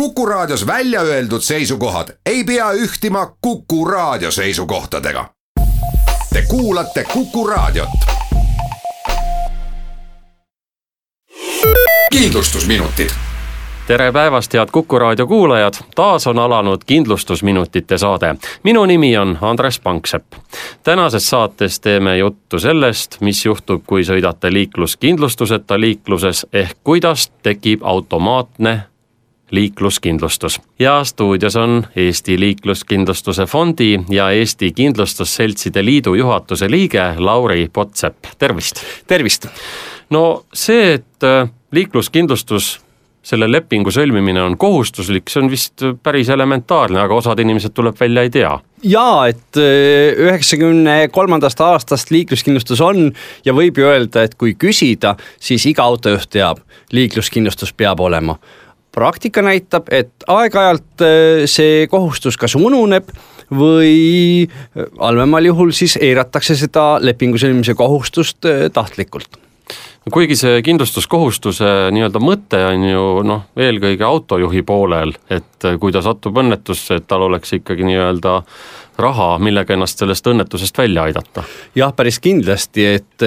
Kuku Raadios välja öeldud seisukohad ei pea ühtima Kuku Raadio seisukohtadega. Te kuulate Kuku Raadiot. kindlustusminutid tere päevast, head Kuku raadio kuulajad, taas on alanud kindlustusminutite saade. minu nimi on Andres Panksepp. tänases saates teeme juttu sellest, mis juhtub, kui sõidate liikluskindlustuseta liikluses ehk kuidas tekib automaatne liikluskindlustus ja stuudios on Eesti Liikluskindlustuse Fondi ja Eesti Kindlustusseltside Liidu juhatuse liige Lauri Potsepp, tervist. tervist. no see, et äh, liikluskindlustus selle lepingu sõlmimine on kohustuslik, see on vist päris elementaarne, aga osad inimesed tuleb välja ei tea jaa, et äh, üheksakümne kolmandast aastast liikluskindlustus on ja võib ju öelda, et kui küsida, siis iga autojuht teab, liikluskindlustus peab olema praktika näitab, et aeg-ajalt äh, see kohustus kas ununeb või äh, halvemal juhul siis eiratakse seda lepingu sõlmimise kohustust äh, tahtlikult kuigi see kindlustuskohustuse nii-öelda mõte on ju noh, eelkõige autojuhi poolel, et kui ta satub õnnetusse, et tal oleks ikkagi nii-öelda raha, millega ennast sellest õnnetusest välja aidata. jah, päris kindlasti, et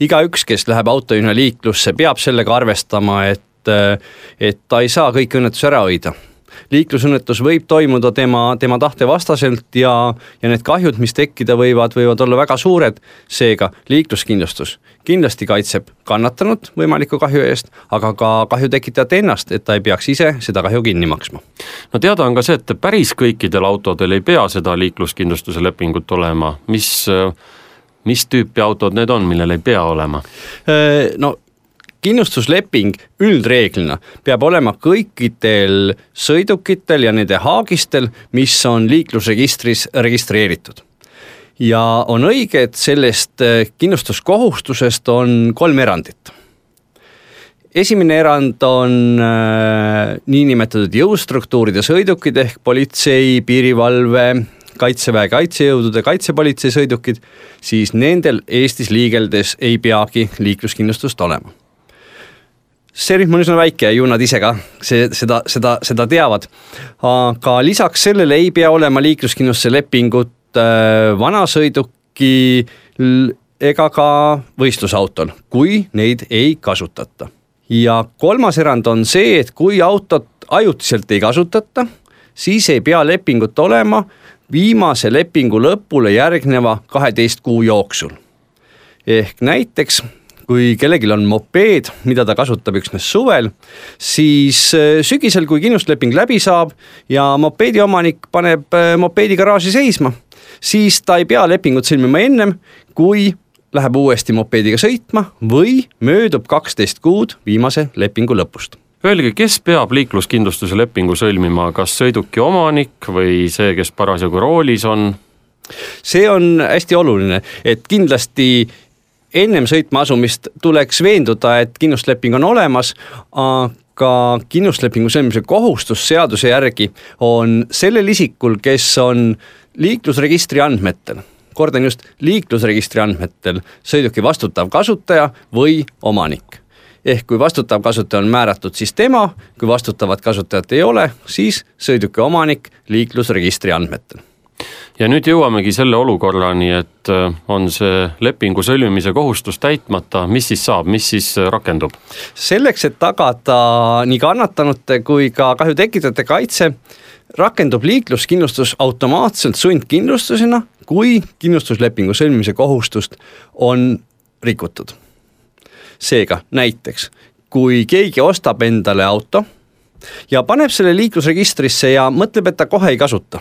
igaüks, kes läheb autojuhina liiklusse, peab sellega arvestama, et et, et ta ei saa kõiki õnnetusi ära hoida liiklusõnnetus võib toimuda tema, tema tahte vastaselt ja, ja need kahjud, mis tekkida võivad, võivad olla väga suured. seega liikluskindlustus kindlasti kaitseb kannatanut võimaliku kahju eest, aga ka kahju tekitajat ennast, et ta ei peaks ise seda kahju kinni maksma. no teada on ka see, et päris kõikidel autodel ei pea seda liikluskindlustuse lepingut olema, mis mis tüüpi autod need on, millel ei pea olema? no kindlustusleping üldreeglina peab olema kõikidel sõidukitel ja nende haagistel, mis on liiklusregistris registreeritud. ja on õige, et sellest äh, kindlustuskohustusest on kolm erandit. esimene erand on äh, niinimetatud jõustruktuuride sõidukid ehk politsei, piirivalve, kaitseväe kaitsejõudude, kaitsepolitsei sõidukid, siis nendel Eestis liigeldes ei peagi liikluskindlustust olema see rühm on üsna väike ju nad ise ka see, seda, seda, seda teavad. aga lisaks sellele ei pea olema liikluskindlustuse lepingut äh, vanasõiduki ega ka võistlusautol, kui neid ei kasutata. ja kolmas erand on see, et kui autot ajutiselt ei kasutata, siis ei pea lepingut olema viimase lepingu lõpule järgneva kaheteist kuu jooksul. ehk näiteks kui kellelgi on mopeed, mida ta kasutab üksnes suvel, siis äh, sügisel, kui kindlustusleping läbi saab ja mopeedi omanik paneb äh, mopeedi garaaži seisma, siis ta ei pea lepingut sõlmima ennem, kui läheb uuesti mopeediga sõitma või möödub kaksteist kuud viimase lepingu lõpust Öelge, kes peab liikluskindlustuse lepingu sõlmima, kas sõiduki omanik või see, kes parasjagu roolis on? see on hästi oluline, et kindlasti ennem sõitma asumist tuleks veenduda, et kindlustusleping on olemas, aga kindlustuslepingu sõlmimise kohustus seaduse järgi on sellel isikul, kes on liiklusregistri andmetel, kordan just, liiklusregistri andmetel sõiduki vastutav kasutaja või omanik. Ehk kui vastutav kasutaja on määratud, siis tema, kui vastutavat kasutajat ei ole, siis sõiduki omanik liiklusregistri andmetel ja nüüd jõuamegi selle olukorrani, et äh, on see lepingu sõlmimise kohustus täitmata, mis siis saab, mis siis äh, rakendub? selleks, et tagada nii kannatanute kui ka kahju tekitajate kaitse, rakendub liikluskindlustus automaatselt sundkindlustusena, kui kindlustuslepingu sõlmimise kohustust on rikutud. seega näiteks, kui keegi ostab endale auto ja paneb selle liiklusregistrisse ja mõtleb, et ta kohe ei kasuta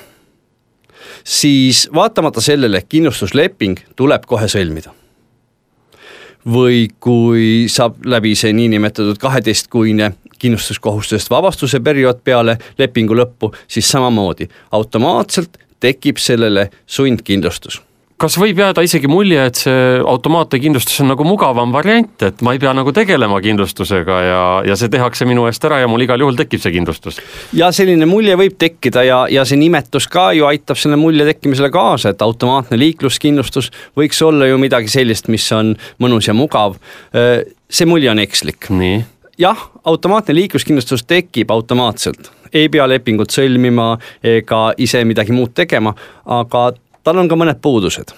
siis vaatamata sellele kindlustusleping tuleb kohe sõlmida. või kui saab läbi see niinimetatud kaheteistkuine kindlustuskohustusest vabastuse periood peale lepingu lõppu, siis samamoodi automaatselt tekib sellele sundkindlustus kas võib jääda isegi mulje, et see automaatne kindlustus on nagu mugavam variant, et ma ei pea nagu tegelema kindlustusega ja, ja see tehakse minu eest ära ja mul igal juhul tekib see kindlustus? ja selline mulje võib tekkida ja, ja see nimetus ka ju aitab selle mulje tekkimisele kaasa, et automaatne liikluskindlustus võiks olla ju midagi sellist, mis on mõnus ja mugav. see mulje on ekslik. jah, automaatne liikluskindlustus tekib automaatselt, ei pea lepingut sõlmima ega ise midagi muud tegema, aga tal on ka mõned puudused.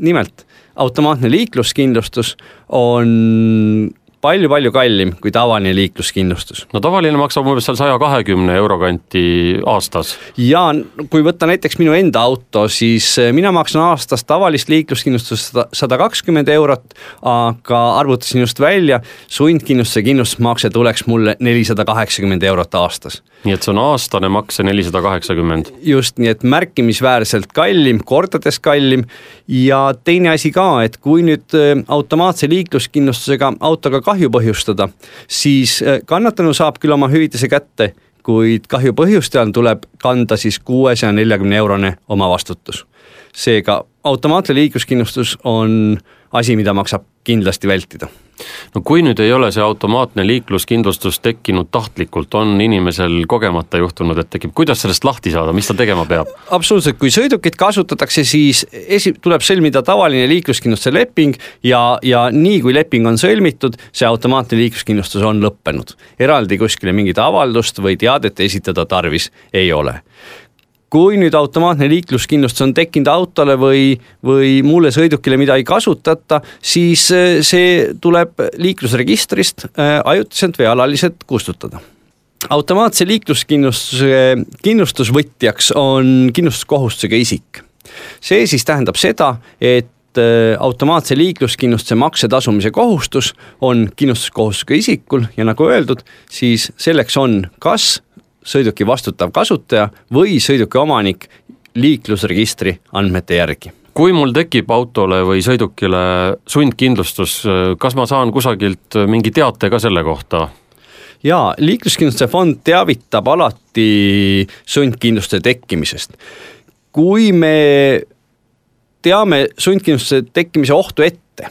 nimelt, automaatne liikluskindlustus on palju-palju kallim kui tavaline liikluskindlustus. no tavaline maksab umbes seal saja kahekümne euro kanti aastas. ja kui võtta näiteks minu enda auto, siis eh, mina maksan aastas tavalist liikluskindlustust sada kakskümmend eurot, aga arvutasin just välja, sundkindlustuse kindlustusmakse tuleks mulle nelisada kaheksakümmend eurot aastas. nii et see on aastane makse nelisada kaheksakümmend? just, nii et märkimisväärselt kallim, kordades kallim ja teine asi ka, et kui nüüd eh, automaatse liikluskindlustusega autoga kahju põhjustada, siis äh, kannatanu saab küll oma hüvitise kätte, kuid kahju põhjustajal tuleb kanda siis kuuesaja neljakümne eurone omavastutus. seega automaatne liikluskindlustus on asi, mida maksab kindlasti vältida no kui nüüd ei ole see automaatne liikluskindlustus tekkinud tahtlikult, on inimesel kogemata juhtunud, et tekib, kuidas sellest lahti saada, mis ta tegema peab? absoluutselt, kui sõidukit kasutatakse, siis esi-, tuleb sõlmida tavaline liikluskindlustuse leping ja, ja nii kui leping on sõlmitud, see automaatne liikluskindlustus on lõppenud. eraldi kuskile mingit avaldust või teadet esitada tarvis ei ole kui nüüd automaatne liikluskindlustus on tekkinud autole või, või muule sõidukile, mida ei kasutata, siis äh, see tuleb liiklusregistrist äh, ajutiselt või alaliselt kustutada automaatse liikluskindlustuse kindlustusvõtjaks on kindlustuskohustusega isik. see siis tähendab seda, et äh, automaatse liikluskindlustuse makse tasumise kohustus on kindlustuskohustusega isikul ja nagu öeldud, siis selleks on kas sõiduki vastutav kasutaja või sõiduki omanik liiklusregistri andmete järgi kui mul tekib autole või sõidukile sundkindlustus, kas ma saan kusagilt mingi teate ka selle kohta? jaa, liikluskindlustuse fond teavitab alati sundkindlustuse tekkimisest. kui me teame sundkindlustuse tekkimise ohtu ette,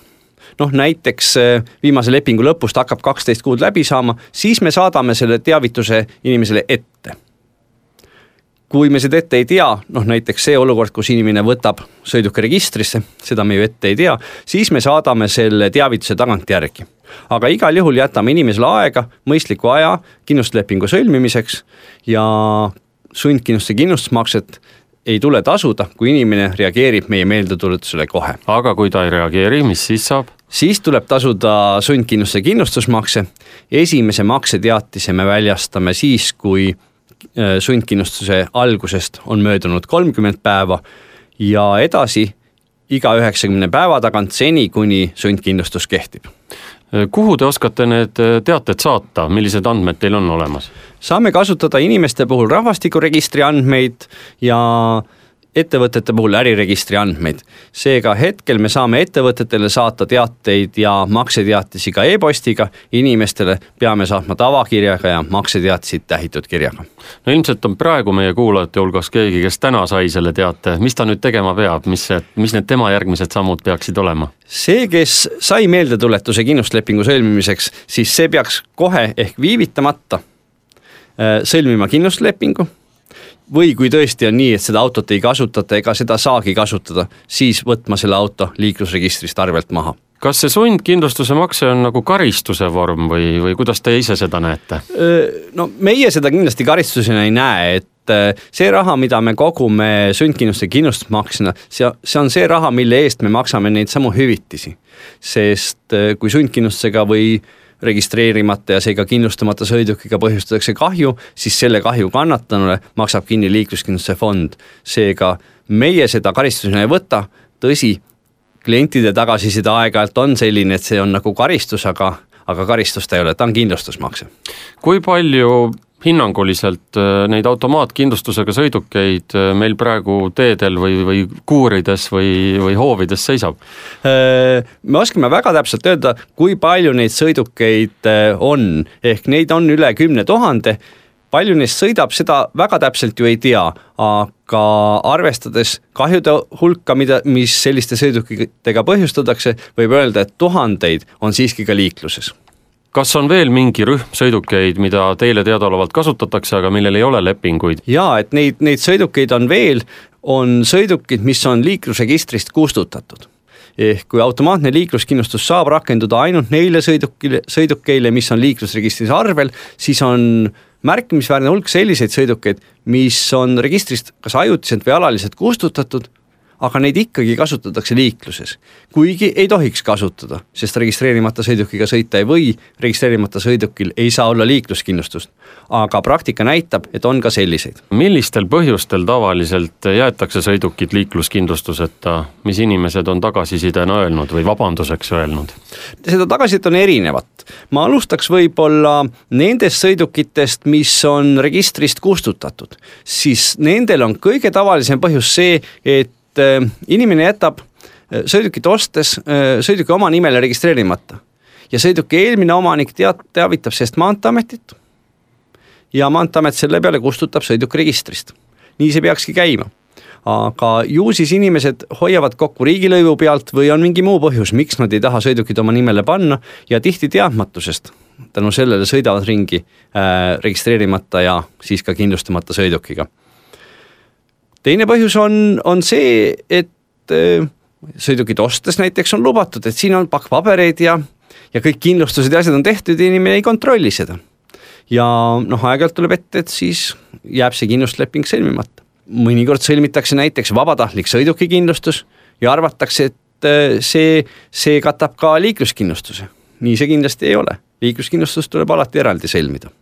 noh näiteks äh, viimase lepingu lõpust hakkab kaksteist kuud läbi saama, siis me saadame selle teavituse inimesele ette kui me seda ette ei tea, noh näiteks see olukord, kus inimene võtab sõiduki registrisse, seda me ju ette ei tea, siis me saadame selle teavituse tagantjärgi. aga igal juhul jätame inimesele aega, mõistliku aja kindlustuslepingu sõlmimiseks ja sundkindlustuse kindlustusmakset ei tule tasuda, kui inimene reageerib meie meeldetuletusele kohe. aga kui ta ei reageeri, mis siis saab? Siis tuleb tasuda sundkindlustuse kindlustusmakse. esimese makseteatise me väljastame siis, kui äh, sundkindlustuse algusest on möödunud kolmkümmend päeva ja edasi iga üheksakümne päeva tagant, seni kuni sundkindlustus kehtib. Äh, kuhu te oskate need äh, teated saata, millised andmed teil on olemas? saame kasutada inimeste puhul rahvastikuregistri andmeid ja ettevõtete puhul äriregistri andmeid. seega hetkel me saame ettevõtetele saata teateid ja makseteatisi ka e-postiga, inimestele peame saatma tavakirjaga ja makseteatiseid tähitud kirjaga. no ilmselt on praegu meie kuulajate hulgas keegi, kes täna sai selle teate, mis ta nüüd tegema peab, mis see, mis need tema järgmised sammud peaksid olema? see, kes sai meeldetuletuse kindlustuslepingu sõlmimiseks, siis see peaks kohe ehk viivitamata äh, sõlmima kindlustuslepingu või kui tõesti on nii, et seda autot ei kasutata ega seda saagi kasutada, siis võtma selle auto liiklusregistrist arvelt maha kas see sundkindlustuse makse on nagu karistuse vorm või, või kuidas te ise seda näete? no meie seda kindlasti karistusena ei näe, et see raha, mida me kogume sundkindlustuse kindlustusmaksena, see, see on see raha, mille eest me maksame neid samu hüvitisi. sest kui sundkindlustusega või registreerimata ja seega kindlustamata sõidukiga põhjustatakse kahju, siis selle kahju kannatanule maksab kinni liikluskindlustuse fond. seega meie seda karistusena ei võta, tõsi, klientide tagasiside aeg-ajalt on selline, et see on nagu karistus, aga, aga karistust ei ole, ta on kindlustusmakse. kui palju hinnanguliselt äh, neid automaatkindlustusega sõidukeid äh, meil praegu teedel või, või kuurides või, või hoovides seisab? Äh, me oskame väga täpselt öelda, kui palju neid sõidukeid on, ehk neid on üle kümne tuhande. Palju neist sõidab, seda väga täpselt ju ei tea, aga arvestades kahjude hulka, mida, mis selliste sõidukitega põhjustatakse, võib öelda, et tuhandeid on siiski ka liikluses kas on veel mingi rühm sõidukeid, mida teile teadaolevalt kasutatakse, aga millel ei ole lepinguid? jaa, et neid, neid sõidukeid on veel, on sõidukid, mis on liiklusregistrist kustutatud ehk kui automaatne liikluskindlustus saab rakenduda ainult neile sõidukile, sõidukeile, mis on liiklusregistris arvel, siis on märkimisväärne hulk selliseid sõidukeid, mis on registrist kas ajutiselt või alaliselt kustutatud aga neid ikkagi kasutatakse liikluses. kuigi ei tohiks kasutada, sest registreerimata sõidukiga sõita ei või, registreerimata sõidukil ei saa olla liikluskindlustust. aga praktika näitab, et on ka selliseid. millistel põhjustel tavaliselt jäetakse sõidukid liikluskindlustuseta, mis inimesed on tagasisidena öelnud või vabanduseks öelnud? seda tagasisidet on erinevat, ma alustaks võib-olla nendest sõidukitest, mis on registrist kustutatud, siis nendel on kõige tavalisem põhjus see, et et äh, inimene jätab äh, sõidukit ostes äh, sõiduki oma nimele registreerimata ja sõiduki eelmine omanik teat-, teavitab sellest Maanteeametit ja Maanteeamet selle peale kustutab sõiduki registrist. nii see peakski käima. aga ju siis inimesed hoiavad kokku riigilõivu pealt või on mingi muu põhjus, miks nad ei taha sõidukit oma nimele panna ja tihti teadmatusest tänu sellele sõidavad ringi äh, registreerimata ja siis ka kindlustamata sõidukiga teine põhjus on, on see, et äh, sõidukit ostes näiteks on lubatud, et siin on pakk pabereid ja, ja kõik kindlustused ja asjad on tehtud ja inimene ei kontrolli seda. ja noh, aeg-ajalt tuleb ette, et siis jääb see kindlustusleping sõlmimata. mõnikord sõlmitakse näiteks vabatahtlik sõidukikindlustus ja arvatakse, et äh, see, see katab ka liikluskindlustuse. nii see kindlasti ei ole, liikluskindlustus tuleb alati eraldi sõlmida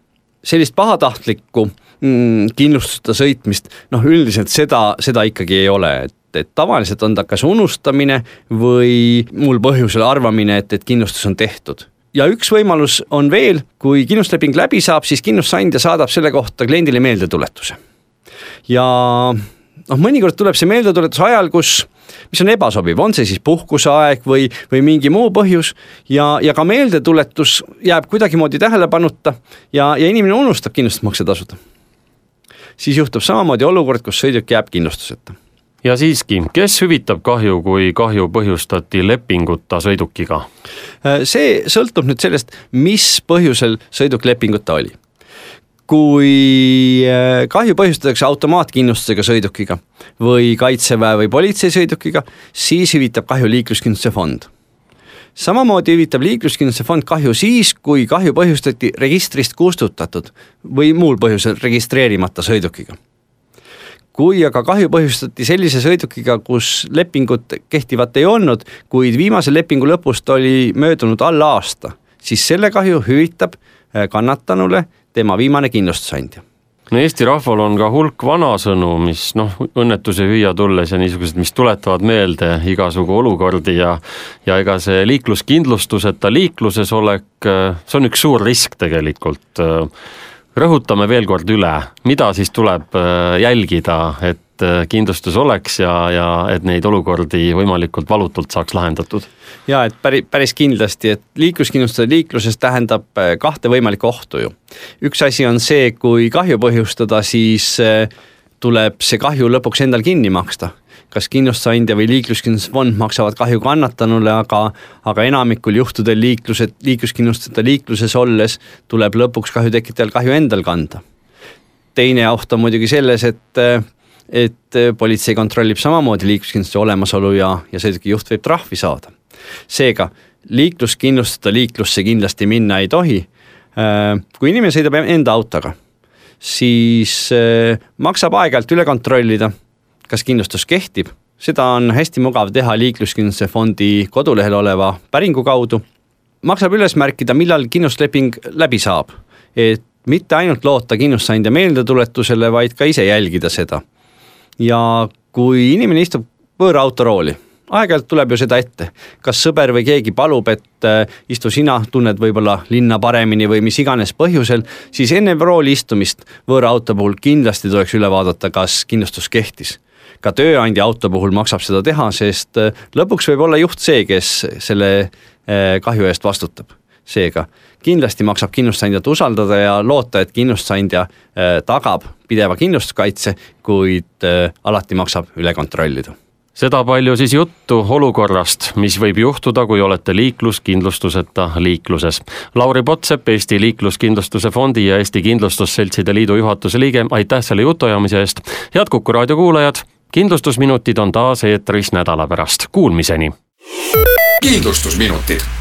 sellist pahatahtlikku mm, kindlustuseta sõitmist, noh üldiselt seda, seda ikkagi ei ole, et et tavaliselt on ta kas unustamine või muul põhjusel arvamine, et, et kindlustus on tehtud ja üks võimalus on veel, kui kindlustusleping läbi saab, siis kindlustusandja saadab selle kohta kliendile meeldetuletuse. ja noh, mõnikord tuleb see meeldetuletus ajal, kus mis on ebasobiv, on see siis puhkuseaeg või, või mingi muu põhjus ja, ja ka meeldetuletus jääb kuidagimoodi tähelepanuta ja, ja inimene unustab kindlustusmakse tasuda. Siis juhtub samamoodi olukord, kus sõiduk jääb kindlustuseta ja siiski, kes hüvitab kahju, kui kahju põhjustati lepinguta sõidukiga? see sõltub nüüd sellest, mis põhjusel sõiduk lepinguta oli kui äh, kahju põhjustatakse automaatkindlustusega sõidukiga või kaitseväe või politsei sõidukiga, siis hüvitab kahju liikluskindlustuse fond. Samamoodi hüvitab liikluskindlustuse fond kahju siis, kui kahju põhjustati registrist kustutatud või muul põhjusel registreerimata sõidukiga. kui aga kahju põhjustati sellise sõidukiga, kus lepingut kehtivat ei olnud, kuid viimase lepingu lõpust oli möödunud alla aasta, siis selle kahju hüvitab äh, kannatanule tema viimane kindlustusandja no Eesti rahval on ka hulk vanasõnu, mis noh, õnnetuse hüüa tulles ja niisugused, mis tuletavad meelde igasugu olukordi ja ja ega see liikluskindlustuseta liikluses olek, see on üks suur risk tegelikult. rõhutame veel kord üle, mida siis tuleb jälgida, et kindlustus oleks ja, ja et neid olukordi võimalikult valutult saaks lahendatud ja et päris, päris kindlasti, et liikluskindlustuse liikluses tähendab äh, kahte võimalikku ohtu ju. üks asi on see, kui kahju põhjustada, siis äh, tuleb see kahju lõpuks endal kinni maksta kas kindlustusandja või liikluskindlustusfond maksavad kahju kannatanule, aga, aga enamikul juhtudel liiklused, liikluskindlustuseta liikluses olles tuleb lõpuks kahju tekitajal kahju endal kanda. teine oht on muidugi selles, et, et politsei kontrollib samamoodi liikluskindlustuse olemasolu ja, ja sõiduki juht võib trahvi saada seega liikluskindlustada liiklusse kindlasti minna ei tohi. Äh, kui inimene sõidab enda autoga, siis äh, maksab aeg-ajalt üle kontrollida, kas kindlustus kehtib, seda on hästi mugav teha liikluskindlustuse fondi kodulehel oleva päringu kaudu. maksab üles märkida, millal kindlustusleping läbi saab, et mitte ainult loota kindlustusandja meeldetuletusele, vaid ka ise jälgida seda. Ja kui inimene istub võõra autorooli aeg-ajalt tuleb ju seda ette, kas sõber või keegi palub, et äh, istu sina, tunned võib-olla linna paremini või mis iganes põhjusel, siis enne rooli istumist võõra auto puhul kindlasti tuleks üle vaadata, kas kindlustus kehtis. ka tööandja auto puhul maksab seda teha, sest äh, lõpuks võib olla juht see, kes selle äh, kahju eest vastutab. Seega kindlasti maksab kindlustusandjat usaldada ja loota, et kindlustusandja tagab pideva kindlustuskaitse, kuid alati maksab üle kontrollida seda palju siis juttu olukorrast, mis võib juhtuda, kui olete liikluskindlustuseta liikluses. Lauri Potsepp, Eesti Liikluskindlustuse Fondi ja Eesti Kindlustusseltside Liidu juhatuse liige, aitäh selle jutuajamise eest. head Kuku raadio kuulajad, kindlustusminutid on taas eetris nädala pärast, kuulmiseni. kindlustusminutid